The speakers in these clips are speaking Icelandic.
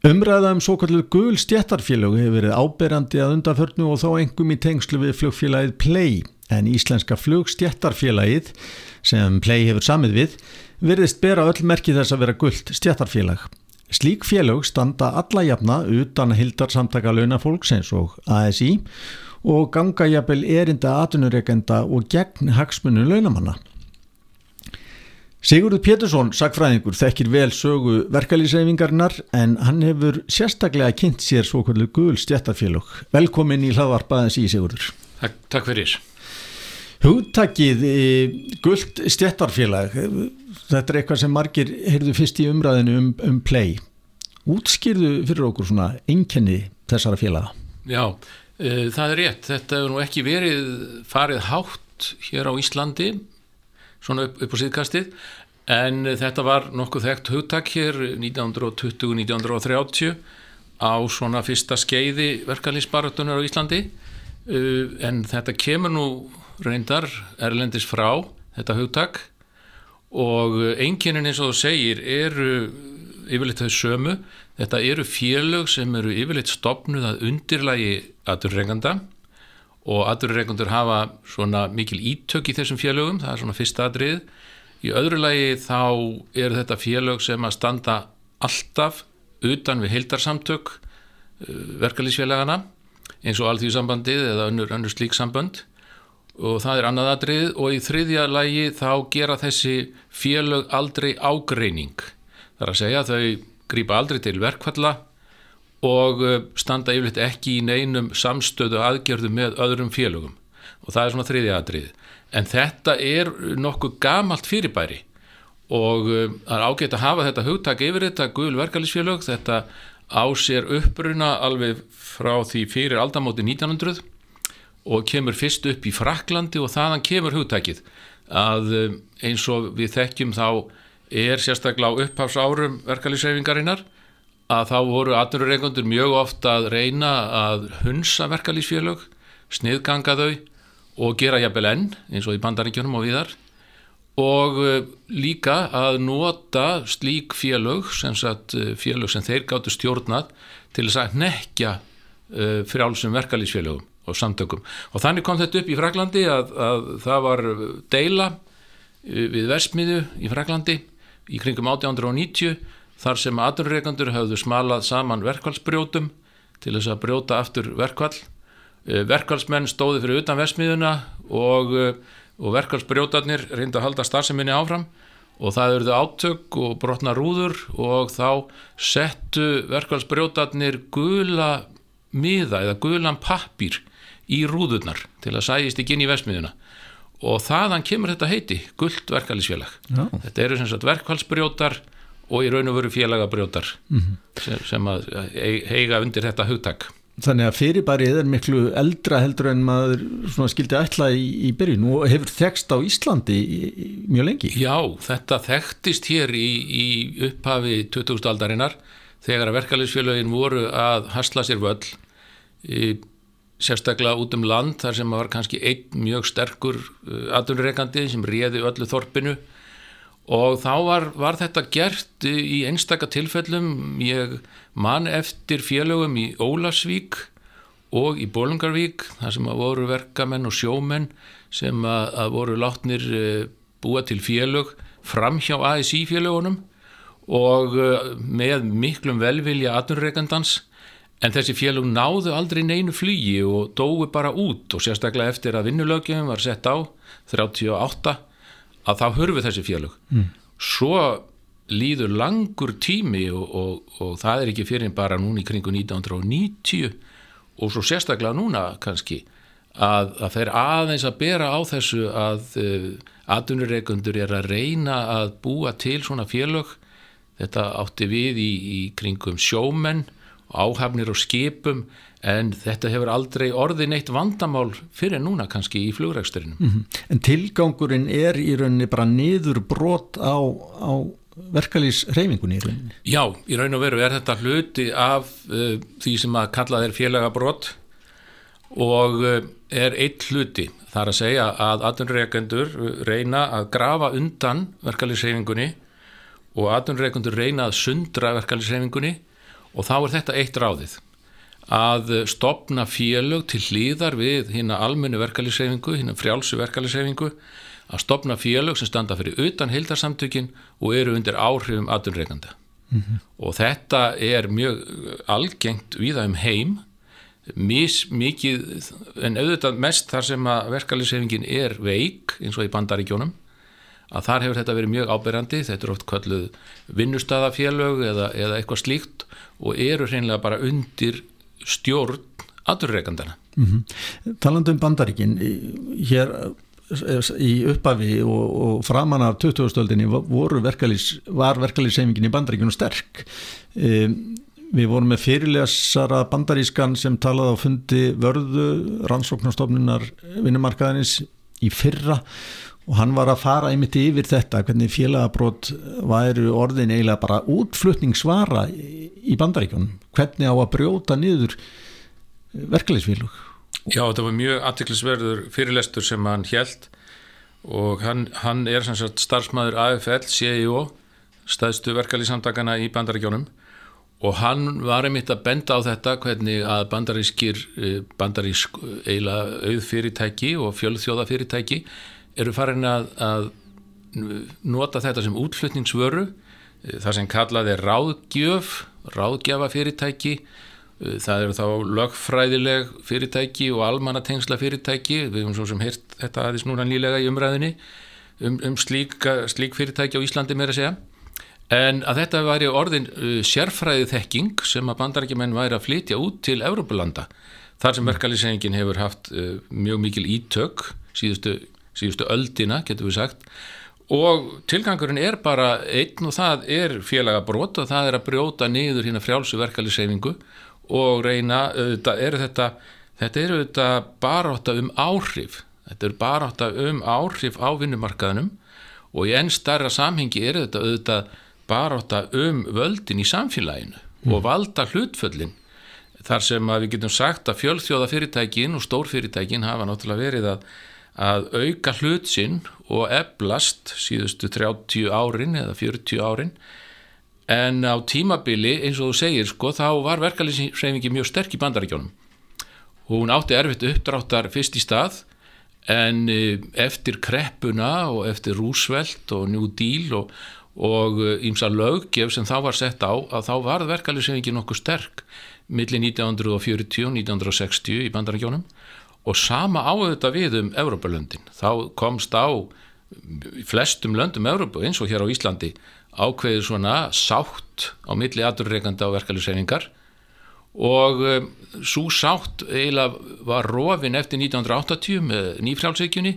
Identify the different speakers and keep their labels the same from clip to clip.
Speaker 1: Umræða um svo kallu gul stjættarfélög hefur verið áberandi að undanförnu og þó engum í tengslu við flugfélagið Play en íslenska flugstjættarfélagið sem Play hefur samið við verðist bera öll merki þess að vera gullt stjættarfélag. Slík félög standa alla jafna utan hildarsamtaka launafólks eins og ASI og ganga jafnvel erinda atvinnureikenda og gegn hagsmunum launamanna. Sigurður Pétursson, sagfræðingur, þekkir vel sögu verkalýsreifingarinnar en hann hefur sérstaklega kynnt sér svo kvöldu gul stjættarfélög. Velkomin í hlaðvarpaðins í Sigurður.
Speaker 2: Takk, takk fyrir.
Speaker 1: Hugtakið guld stjættarfélag, þetta er eitthvað sem margir heyrðu fyrst í umræðinu um, um play. Útskýrðu fyrir okkur svona einkenni þessara félaga?
Speaker 2: Já, e, það er rétt. Þetta hefur nú ekki verið farið hátt hér á Íslandi svona upp, upp á síðkastið. En þetta var nokkuð þekkt hugtak hér 1920-1930 á svona fyrsta skeiði verkalýsbaratunar á Íslandi. Uh, en þetta kemur nú reyndar erlendis frá þetta hugtak. Og einnkynnin eins og þú segir eru yfirleitt þau sömu. Þetta eru félög sem eru yfirleitt stopnuð að undirlægi aðurrenganda og aðurreikundur hafa svona mikil ítök í þessum félögum, það er svona fyrsta aðrið. Í öðru lagi þá er þetta félög sem að standa alltaf utan við heildarsamtök uh, verkalýsfélagana eins og allþjóðsambandið eða önnur, önnur slík sambönd og það er annað aðrið og í þriðja lagi þá gera þessi félög aldrei ágreining. Það er að segja að þau grýpa aldrei til verkfalla og uh, standa yfirleitt ekki í neinum samstöðu aðgerðu með öðrum félögum. Og það er svona þriðja aðrið en þetta er nokkuð gamalt fyrirbæri. Og uh, það er ágætt að hafa þetta hugtak yfir þetta gul verkefælisfélög þetta á sér uppruna alveg frá því fyrir aldamóti 1900 og kemur fyrst upp í Fraklandi og þaðan kemur hugtakið. Að uh, eins og við þekkjum þá er sérstaklega á upphafsárum verkefælisreifingarinnar að þá voru atvinnureikundur mjög ofta að reyna að hunsa verkalýsfélög, sniðganga þau og gera jafnvel enn eins og í bandaríkjunum og viðar og eh, líka að nota slík félög, sem sagt eh, félög sem þeir gáttu stjórnað til þess að nekja eh, frjálsum verkalýsfélögum og samtökum. Og þannig kom þetta upp í Fraklandi að, að það var deila við versmiðu í Fraklandi í kringum 1890 þar sem aðurreikandur hafðu smalað saman verkvallsbrjótum til þess að brjóta aftur verkvall. Eh, verkvallsmenn stóði fyrir utan vesmiðuna og, eh, og verkvallsbrjótarnir reyndi að halda starfseminni áfram og það eruðu átök og brotna rúður og þá settu verkvallsbrjótarnir gula miða eða gulan pappir í rúðurnar til að sæðist ekki inn í vesmiðuna og þaðan kemur þetta heiti, gullt verkvallsfélag. Þetta eru sem sagt verkvallsbrjótar og í raun og veru félagabrjótar mm -hmm. sem, sem að heiga undir þetta hugtak.
Speaker 1: Þannig að fyrirbærið er miklu eldra heldur en maður skildi ætla í, í byrjun og hefur þekst á Íslandi í, í, mjög lengi.
Speaker 2: Já, þetta þekktist hér í upphafi 2000 aldarinnar þegar að verkefæliðsfélagin voru að hasla sér völl sérstaklega út um land þar sem var kannski einn mjög sterkur uh, aðunreikandi sem réði öllu þorpinu og þá var, var þetta gert í einstaka tilfellum. Ég man eftir félögum í Ólasvík og í Bólungarvík þar sem að voru verkamenn og sjómenn sem að, að voru látnir eh, búa til félög fram hjá ASI félögunum og eh, með miklum velvilja aðnurreikandans en þessi félög náðu aldrei neinu flugi og dói bara út og sérstaklega eftir að vinnulögjum var sett á 38 að þá hörfu þessi félög. Mm. svo líður langur tími og, og, og það er ekki fyrir bara núna í kringu 1990 og svo sérstaklega núna kannski að það fer aðeins að bera á þessu að uh, eh, aðunurreikundur er að reyna að búa til svona félög. Þetta átti við í, í kringum sjómenn áhafnir og skipum en þetta hefur aldrei orðið neitt vandamál fyrir núna kannski í flugræksturinn. Mm -hmm.
Speaker 1: En tilgangurinn er í rauninni bara niður brot á, á verkalýsreifingunni í rauninni?
Speaker 2: Já, í raun og veru er þetta hluti af uh, því sem að kalla þeir félagabrot og uh, er eitt hluti þar að segja að aðunreikendur reyna að grafa undan verkalýsreifingunni og aðunreikendur reyna að sundra verkalýsreifingunni og þá er þetta eitt ráðið. Að stopna félög til hlýðar við hérna almennu verkalýsreifingu, hérna frjálsu verkalýsreifingu að stopna félög sem standa fyrir utan hildarsamtökin og eru undir áhrifum aðunreikanda mm -hmm. og þetta er mjög algengt viða um heim. Mis mikið en auðvitað mest þar sem að verkalýsreifingin er veik eins og í bandaríkjónum að þar hefur þetta verið mjög ábyrjandi þetta er oft kölluð vinnustæðafélög eða, eða eitthvað slíkt og eru hreinlega bara undir stjórn aðurreikandana mm
Speaker 1: -hmm. Talandu um bandaríkin hér í uppafi og, og framan af 2000-stöldinni verkalýs, var verkalýsseimingin í bandaríkinu sterk um, við vorum með fyrirlesara bandarískan sem talaði á fundi vörðu rannsóknarstofnunar vinnumarkaðinins í fyrra og hann var að fara einmitt yfir þetta hvernig félagabrót væru orðin eiginlega bara útflutningsvara í bandaríkjunum. Hvernig á að brjóta niður verkalýsfélug
Speaker 2: Já, þetta var mjög aðtiklisverður fyrirlestur sem hann hjælt og hann, hann er sagt, starfsmæður AFL, CIO, e staðstu verkalýsamtakana í bandaríkjónum og hann var einmitt að benda á þetta hvernig að bandarískir, eh, bandarísk eiginlega auðfyrirtæki og fjölþjóðafyrirtæki eru farin að, að nota þetta sem útflutningsvöru, eh, það sem kallaði ráðgjöf, ráðgjafafyrirtæki Eh, það eru þá lögfræðileg fyrirtæki og almannatengsla fyrirtæki, við hefum svo sem heyrt þetta aðeins núna nýlega í umræðinni um, um slík, slík fyrirtæki á Íslandi meira segja. En að þetta væri orðin uh, sérfræði þekking sem að bandarækjumenn væri að flytja út til Európulanda. Þar sem verkalýsengin hefur haft uh, mjög mikil ítök síðustu, síðustu öldina, getur við sagt. Og tilgangurinn er bara einn og það er félagabrót og það er að brjóta niður hérna frjálsu verkalýsengingu og reyna, auðvitað, er þetta, þetta er auðvitað baráta um áhrif, þetta er baráta um áhrif á vinnumarkaðunum og í enn starra samhengi er þetta auðvitað baráta um völdin í samfélaginu mm. og valda hlutföllin þar sem að við getum sagt að fjölþjóðafyrirtækin og stórfyrirtækin hafa náttúrulega verið að, að auka hlutsinn og eblast síðustu 30 árin eða 40 árin. En á tímabili eins og þú segir sko þá var verkefliðsreyfingi mjög sterk í bandaríkjónum hún átti erfitt uppdráttar fyrst í stað en e, eftir kreppuna og eftir Roosevelt og New Deal og, og ímsa löggef sem þá var sett á að þá var verkefliðsreyfingi nokkuð sterk millir 1940 og 1960 í bandaríkjónum og sama áður þetta við um Európa-löndin þá komst á flestum löndum Európa eins og hér á Íslandi ákveðið svona sátt á milli aturreikanda og verkefliðsreiningar og um, svo sátt eiginlega var rofin eftir 1980 með nýfrjálfsveikjunni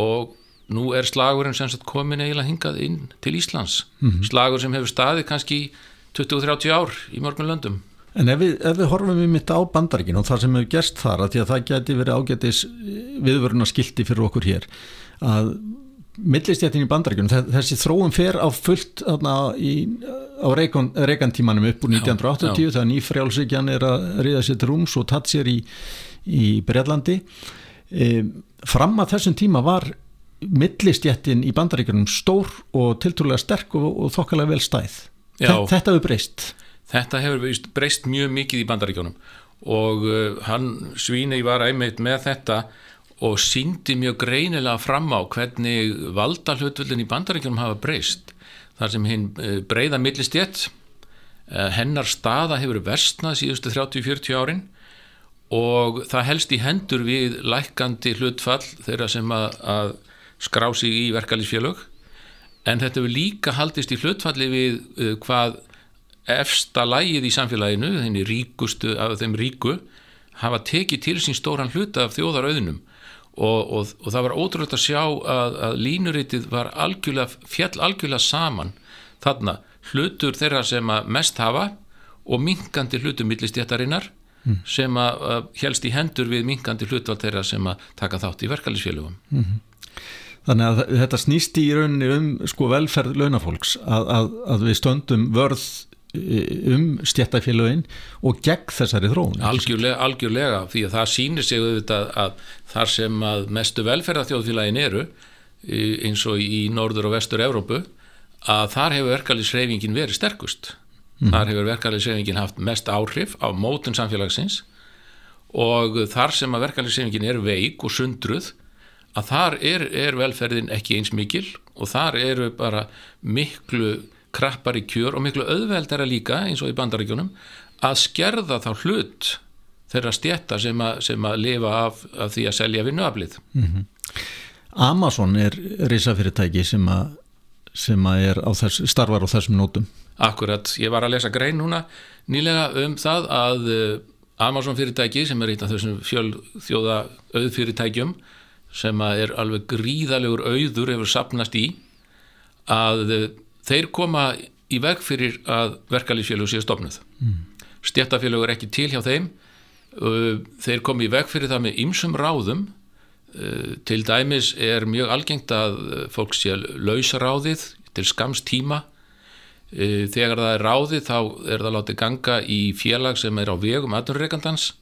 Speaker 2: og nú er slagurinn sem sagt komin eiginlega hingað inn til Íslands. Mm -hmm. slagur sem hefur staðið kannski 20-30 ár í mörgum löndum
Speaker 1: En ef við, ef við horfum við mitt á bandaríkinu og þar sem hefur gerst þar að, að það geti verið ágætis viðvöruna skildi fyrir okkur hér að millistjættin í bandaríkunum, þessi þróum fer á fullt þarna, í, á reikantímanum upp úr 1980 þegar nýfrjálsíkjan er að riða sér til rúms og tatt sér í, í Breitlandi e, fram að þessum tíma var millistjættin í bandaríkunum stór og tiltrúlega sterk og, og þokkalega vel stæð. Já, þetta hefur breyst
Speaker 2: þetta hefur breyst mjög mikið í bandaríkunum og uh, hann Svíni var einmitt með þetta og síndi mjög greinilega fram á hvernig valda hlutvöldin í bandaríkjum hafa breyst. Þar sem hinn eh, breyða millistjett eh, hennar staða hefur versnað síðustu 30-40 árin og það helst í hendur við lækandi hlutfall þeirra sem að, að skrá sig í verkalýsfélög en þetta hefur líka haldist í hlutfalli við uh, hvað efsta lægið í samfélaginu, þenni ríkustu af þeim ríku, hafa tekið til sín stóran hluta af þjóðarauðinum og, og, og það var ótrúlega að sjá að, að línuritið var algjörlega, fjall algjörlega saman þarna hlutur þeirra sem að mest hafa og minkandi hlutur millistjættarinnar mm. sem að, að helst í hendur við minkandi hlutvall þeirra sem að taka þátt í verkefælisfélögum mm -hmm.
Speaker 1: Þannig að þetta snýst í rauninni um sko velferð launafólks að, að við stöndum vörð um stjættafélagin og gegn þessari þróun.
Speaker 2: Algjörlega, algjörlega, því að það sýnir sig auðvitað að þar sem að mestu velferðarþjóðfélagin eru eins og í norður og vestur Evrópu að þar hefur verkalýsreifingin verið sterkust. Þar hefur verkefliðsefingin haft mest áhrif á mótun samfélagsins og þar sem að verkefliðsefingin er veik og sundruð að þar er, er velferðin ekki eins mikil og þar eru bara miklu krappar í kjör og miklu auðveldara líka eins og í bandaríkjunum að skerða þá hlut þeirra stjætta sem, sem að lifa af, af því að selja vinnuaflið. Mm -hmm.
Speaker 1: Amazon er risafyrirtæki sem að, sem að þess, starfar á þessum nótum.
Speaker 2: Akkurat, ég var að lesa grein núna nýlega um það að eh, Amazon fyrirtæki sem er eitt af þessum fjölþjóða auðfyrirtækjum sem er alveg gríðalegur auður hefur sapnast í að eh, þeir koma í veg fyrir að verkalýsfélög séu stopnuð. Mm. Stjættafélög er ekki til hjá þeim þeir komi í veg fyrir það með ymsum ráðum til dæmis er mjög algengt að fólk sé lausráðið til skams tíma þegar það er ráðið þá er það látið ganga í félag sem er á vegum aðunreikandans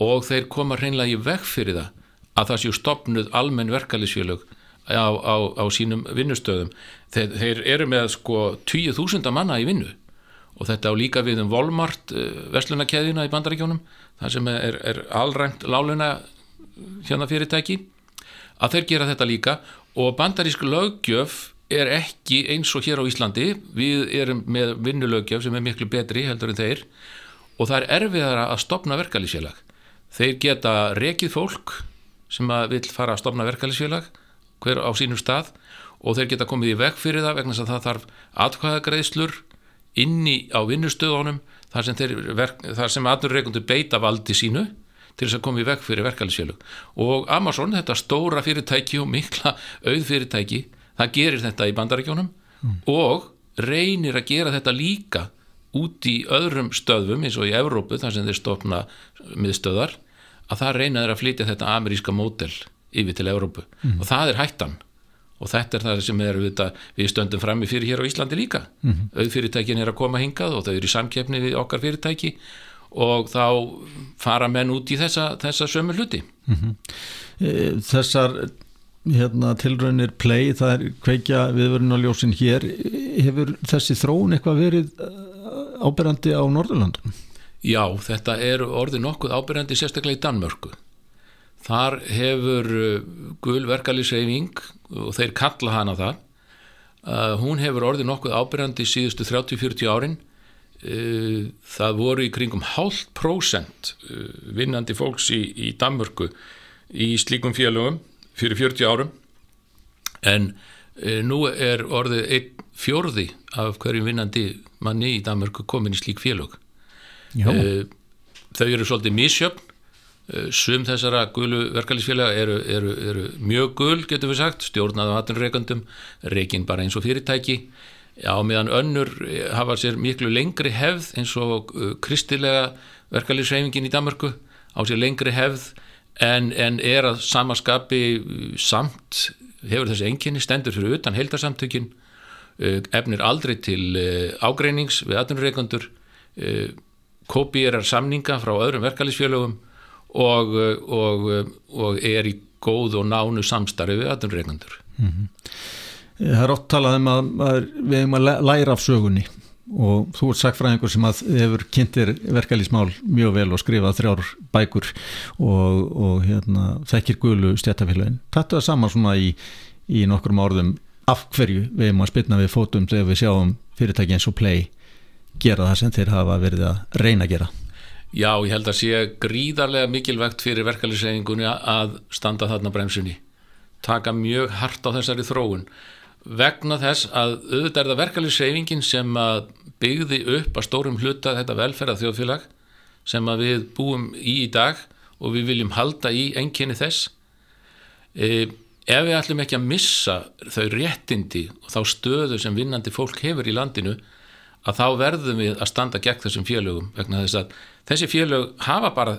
Speaker 2: og þeir koma hreinlega í veg fyrir það að það séu stopnuð almenn verkefliðsfélög á, á, á sínum vinnustöðum. Þeir, þeir eru með sko 20.000 manna í vinnu. Og þetta á líka við um Volmart verslunarkeðina í bandaríkjónum þar sem er, er allrænt láluna hérna fyrirtæki. Að þeir gera þetta líka. Og bandarísk lögjöf er ekki eins og hér á Íslandi. Við erum með vinnulögjöf sem er miklu betri heldur en þeir. Og það er erfiðara að stopna verkalýsfélag þeir geta rekið fólk sem að vil fara að stopna verkalýsfélag hver á sínum stað og þeir geta komið í veg fyrir það vegna að það þarf atkvæðagreðslur inni á vinnustöðunum þar sem, sem aðnurreikundur beita valdi sínu til þess að koma í veg fyrir verkefælisfélug og Amazon, þetta stóra fyrirtæki og mikla auðfyrirtæki það gerir þetta í bandaríkjónum mm. og reynir að gera þetta líka út í öðrum stöðum eins og í Evrópu þar sem þeir stopna miðstöðar að það reynir að flytja þetta ameríska mótel yfir til Evrópu. Mm. og það er hættan. Og þetta er það sem er við, við stöndum frammi fyrir hér á Íslandi líka. Mm auðfyrirtækin er að koma hingað og þau eru í samkeppni við okkar fyrirtæki og þá fara menn út í þessa, þessa sömu hluti. Mm
Speaker 1: -hmm. Þessar hérna, tilraunir play, það er kveikja viðverðin á ljósin hér. Hefur þessi þróun eitthvað verið eh, áberandi á Norðurlandum?
Speaker 2: Já, þetta er orðið nokkuð áberandi sérstaklega í Danmörku Þar hefur uh, gulverkalýsreifing og þeir kalla hana það. Hún hefur orðið nokkuð ábyrjandi síðustu 30-40 árin. Uh, það voru í kringum hálf prósent uh, vinnandi fólks í, í Danmörku í slíkum félögum fyrir 40 árum. En nú er orðið einn fjörði af hverjum vinnandi manni í Danmörku komin í slík félög. Uh, þau eru svolítið misjöfn sum þessara gulu verkefælisfélaga eru, eru, eru mjög gul, getur við sagt, stjórnaða vatnurreikandum, reikin bara eins og fyrirtæki, já, meðan önnur eh, hafa sér miklu lengri hefð eins og eh, kristilega verkefælisreifingin í Danmarku á sér lengri hefð en, en er að samaskapi samt, hefur þessi enginni, stendur fyrir utan heildarsamtökin, efnir aldrei til ágreinings við vatnurreikandur, kopierar samninga frá öðrum verkefælisfélagum og, og, og er í góð og nánu samstarfi við aðunreikandur. Mm -hmm.
Speaker 1: Það er ótt talað um að, að við hefum að læra af sögunni og þú ert einhver sem að hefur kynntir verkalýsmál mjög vel og skrifað þrjár bækur og, og hérna, þekkir gulu stjættafélagin. Þetta er saman svona í, í nokkrum orðum af hverju við hefum að spilna við fótum þegar við sjáum fyrirtæki eins og play gera það sem þeir hafa verið að reyna að gera.
Speaker 2: Já, ég held að sé gríðarlega mikilvægt fyrir verkefliðsreiningunni að standa þarna bremsunni. Taka mjög hart á þessari þróun. Vegna þess að auðvitað er það verkefliðsreifingin sem byggði upp að stórum hluta þetta velferða þjóðfélag sem við búum í í dag og við viljum halda í enginni þess. E, ef við ætlum ekki að missa þau réttindi og þá stöðu sem vinnandi fólk hefur í landinu að þá verðum við að standa gegn þessum félögum vegna þess að þessi félög hafa bara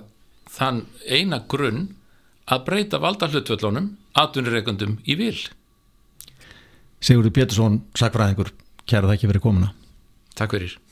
Speaker 2: þann eina grunn að breyta valda hlutvöldlónum atvinnireikundum í vil.
Speaker 1: Sigurður Pétursson, sakfræðingur kæra það ekki verið komuna.
Speaker 2: Takk fyrir